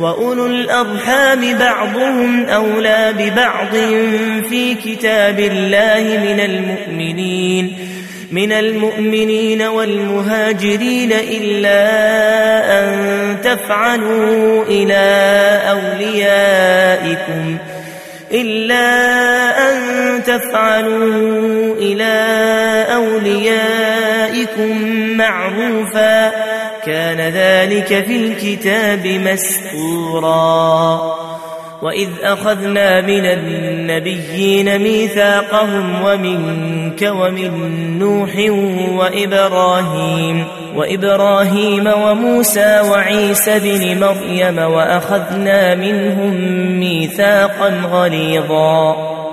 وأولو الأرحام بعضهم أولى ببعض في كتاب الله من المؤمنين من المؤمنين والمهاجرين إلا أن تفعلوا إلى أوليائكم إلا أن تفعلوا إلى أوليائكم معروفا كان ذلك في الكتاب مسطورا. وإذ أخذنا من النبيين ميثاقهم ومنك ومن نوح وإبراهيم وإبراهيم وموسى وعيسى بن مريم وأخذنا منهم ميثاقا غليظا.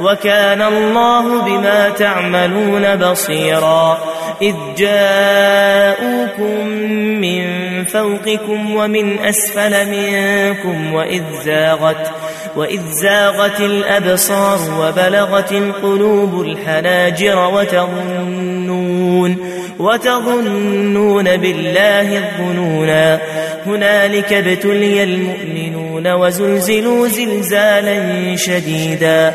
وكان الله بما تعملون بصيرا. إذ جاءوكم من فوقكم ومن أسفل منكم وإذ زاغت وإذ زاغت الأبصار وبلغت القلوب الحناجر وتظنون وتظنون بالله الظنونا هنالك ابتلي المؤمنون وزلزلوا زلزالا شديدا.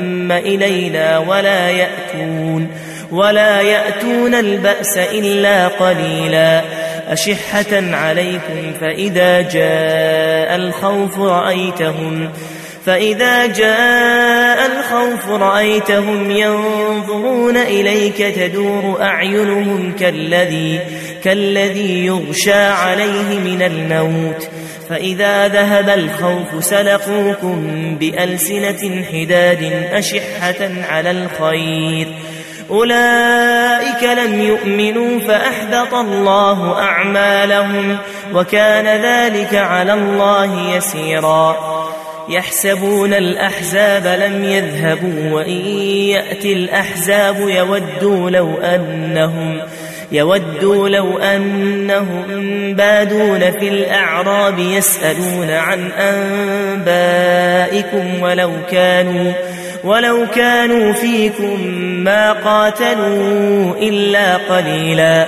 إلينا ولا يأتون ولا يأتون البأس إلا قليلا. أشحة عليكم فإذا جاء الخوف رأيتهم فإذا جاء الخوف رأيتهم ينظرون إليك تدور أعينهم كالذي كالذي يغشى عليه من الموت. فإذا ذهب الخوف سلقوكم بألسنة حداد أشحة على الخير. أولئك لم يؤمنوا فأحبط الله أعمالهم وكان ذلك على الله يسيرا. يحسبون الأحزاب لم يذهبوا وإن يأتي الأحزاب يودوا لو أنهم يودوا لو أنهم بادون في الأعراب يسألون عن أنبائكم ولو كانوا ولو كانوا فيكم ما قاتلوا إلا قليلا.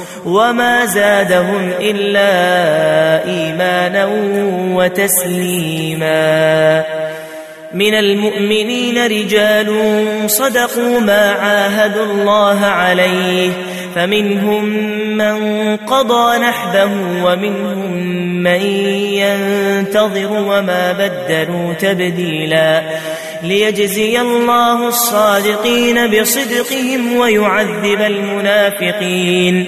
وما زادهم إلا إيمانا وتسليما. من المؤمنين رجال صدقوا ما عاهدوا الله عليه فمنهم من قضى نحبه ومنهم من ينتظر وما بدلوا تبديلا. ليجزي الله الصادقين بصدقهم ويعذب المنافقين.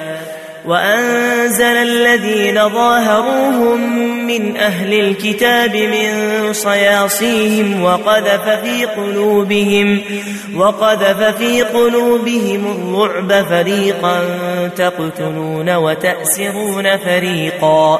وأنزل الذين ظاهروهم من أهل الكتاب من صياصيهم وقذف في قلوبهم وقذف في قلوبهم الرعب فريقا تقتلون وتأسرون فريقا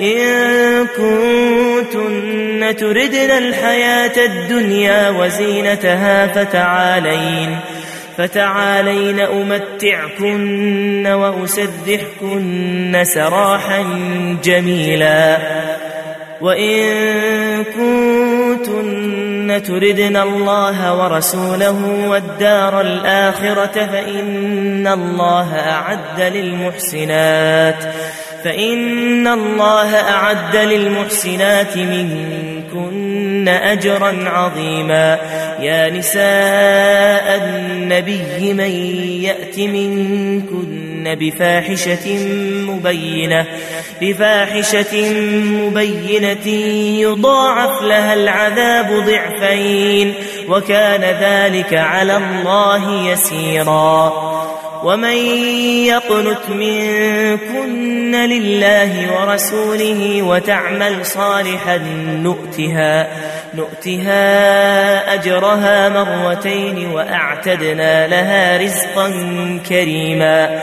إن كنتن تردن الحياة الدنيا وزينتها فتعالين فتعالين أمتعكن وأسرحكن سراحا جميلا. وإن كنتن تردن الله ورسوله والدار الآخرة فإن الله أعد للمحسنات. فإن الله أعد للمحسنات منكن أجرا عظيما. يا نساء النبي من يأت منكن بفاحشة مبينة بفاحشة مبينة يضاعف لها العذاب ضعفين وكان ذلك على الله يسيرا. ومن يقنت منكن لله ورسوله وتعمل صالحا نؤتها نؤتها أجرها مرتين وأعتدنا لها رزقا كريما.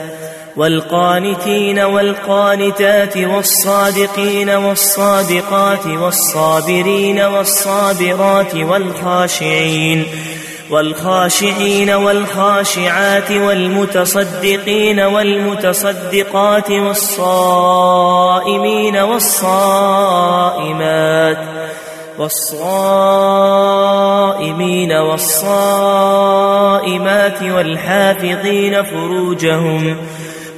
والقانتين والقانتات والصادقين والصادقات والصابرين والصابرات والخاشعين والخاشعين والخاشعات والمتصدقين والمتصدقات والصائمين والصائمات والصائمين والصائمات والحافظين فروجهم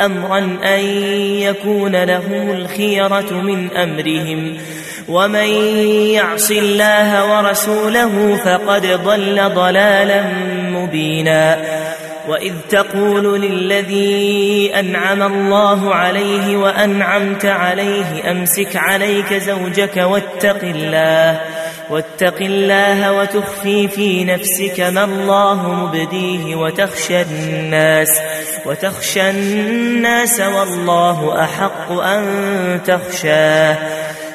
أمرا أن يكون لهم الخيرة من أمرهم. ومن يعص الله ورسوله فقد ضل ضلالا مبينا. وإذ تقول للذي أنعم الله عليه وأنعمت عليه أمسك عليك زوجك واتق الله. واتق الله وتخفي في نفسك ما الله مبديه وتخشى الناس وتخشى الناس والله أحق أن تخشاه.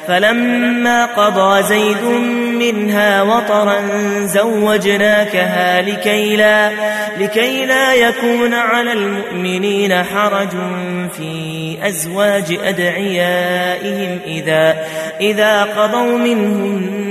فلما قضى زيد منها وطرا زوجناكها لكي لا, لكي لا يكون على المؤمنين حرج في أزواج أدعيائهم إذا, إذا قضوا منهن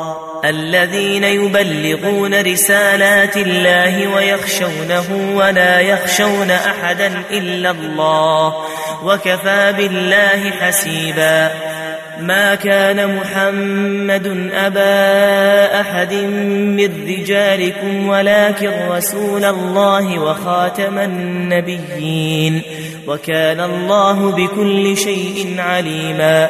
الذين يبلغون رسالات الله ويخشونه ولا يخشون أحدا إلا الله وكفى بالله حسيبا. ما كان محمد أبا أحد من رجالكم ولكن رسول الله وخاتم النبيين. وكان الله بكل شيء عليما.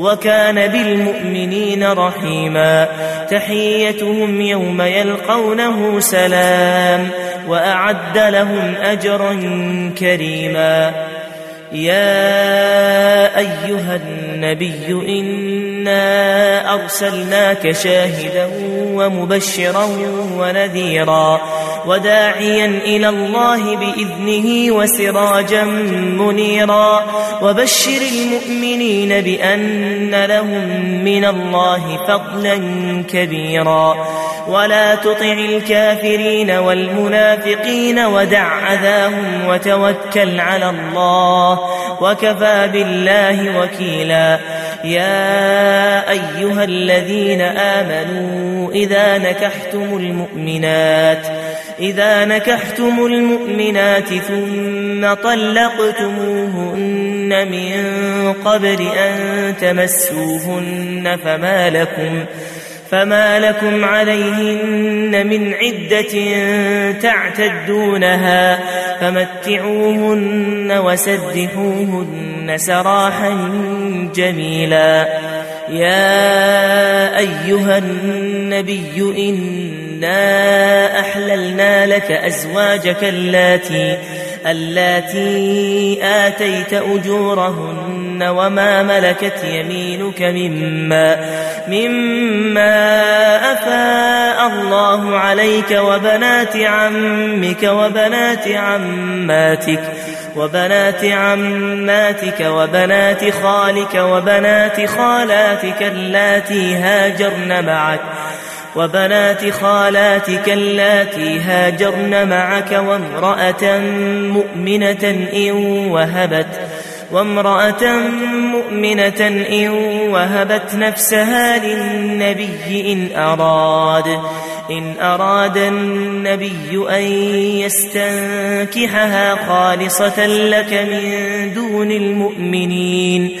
وكان بالمؤمنين رحيما. تحيتهم يوم يلقونه سلام وأعد لهم أجرا كريما. يا أيها النبي إنا أرسلناك شاهدا ومبشرا ونذيرا. وداعيا إلى الله بإذنه وسراجا منيرا. وبشر المؤمنين بأن لهم من الله فضلا كبيرا. ولا تطع الكافرين والمنافقين ودع أذاهم وتوكل على الله وكفى بالله وكيلا. يا أيها الذين آمنوا إذا نكحتم المؤمنات إذا نكحتم المؤمنات ثم طلقتموهن من قبل أن تمسوهن فما لكم فما لكم عليهن من عدة تعتدونها فمتعوهن وسدحوهن سراحا جميلا. يا أيها النبي إنا أحللنا لك أزواجك اللاتي اللاتي آتيت أجورهن وما ملكت يمينك مما مما أفاء الله عليك وبنات عمك وبنات عماتك وبنات عماتك وبنات خالك وبنات خالاتك اللاتي هاجرن معك وبنات خالاتك اللاتي هاجرن معك وامرأة مؤمنة إن وهبت وامرأة مؤمنة إن وهبت نفسها للنبي إن أراد إن أراد النبي أن يستنكحها خالصة لك من دون المؤمنين.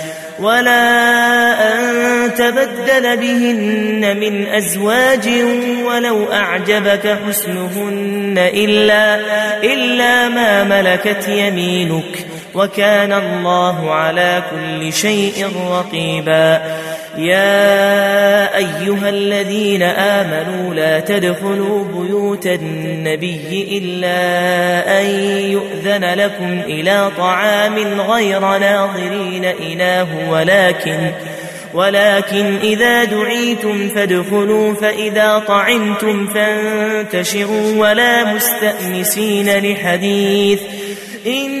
ولا أن تبدل بهن من أزواج ولو أعجبك حسنهن إلا, إلا ما ملكت يمينك وكان الله على كل شيء رقيبا. يا أيها الذين آمنوا لا تدخلوا بيوت النبي إلا أن يؤذن لكم إلى طعام غير ناظرين إله ولكن ولكن إذا دعيتم فادخلوا فإذا طعمتم فانتشروا ولا مستأنسين لحديث إن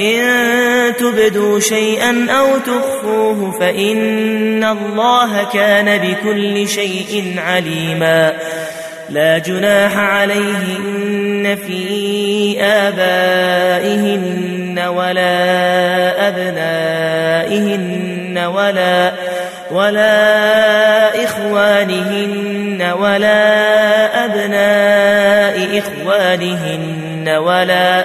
إن تبدوا شيئا أو تخفوه فإن الله كان بكل شيء عليما. لا جناح عليهن في آبائهن ولا أبنائهن ولا ولا إخوانهن ولا أبناء إخوانهن ولا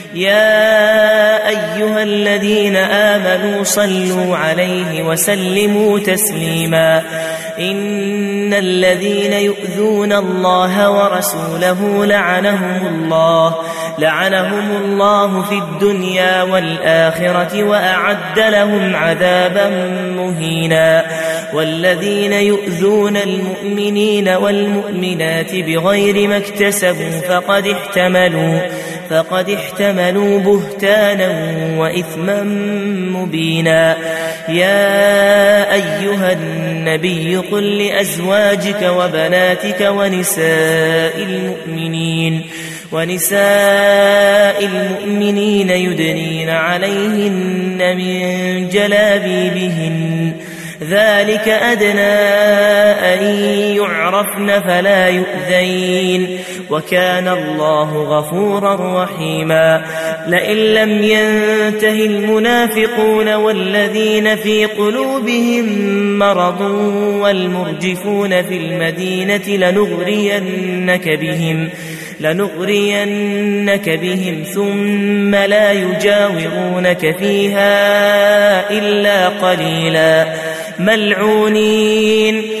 يا أيها الذين آمنوا صلوا عليه وسلموا تسليما. إن الذين يؤذون الله ورسوله لعنهم الله لعنهم الله في الدنيا والآخرة وأعد لهم عذابا مهينا. والذين يؤذون المؤمنين والمؤمنات بغير ما اكتسبوا فقد احتملوا فقد احتملوا بهتانا وإثما مبينا. يا أيها النبي قل لأزواجك وبناتك ونساء المؤمنين ونساء المؤمنين يدنين عليهن من جلابيبهن. ذلك أدنى أن يعرفن فلا يؤذين. وكان الله غفورا رحيما. لئن لم ينته المنافقون والذين في قلوبهم مرض والمرجفون في المدينة لنغرينك بهم لنغرينك بهم ثم لا يجاورونك فيها إلا قليلا. ملعونين.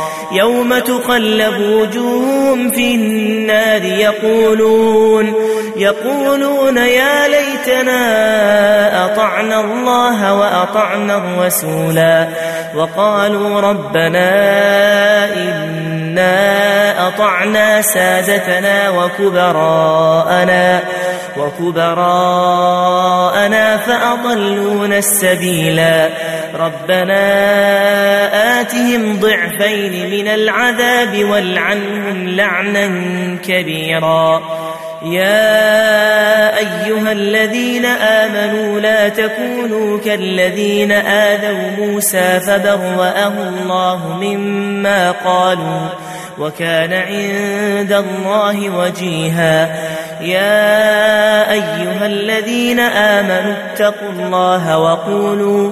يوم تقلب وجوههم في النار يقولون يقولون يا ليتنا أطعنا الله وأطعنا الرسولا وقالوا ربنا إنا أطعنا سادتنا وكبراءنا وكبراءنا فأضلون السبيلا. ربنا آتهم ضعفين من العذاب والعنهم لعنا كبيرا. يا أيها الذين آمنوا لا تكونوا كالذين آذوا موسى فبرأه الله مما قالوا وكان عند الله وجيها. يا أيها الذين آمنوا اتقوا الله وقولوا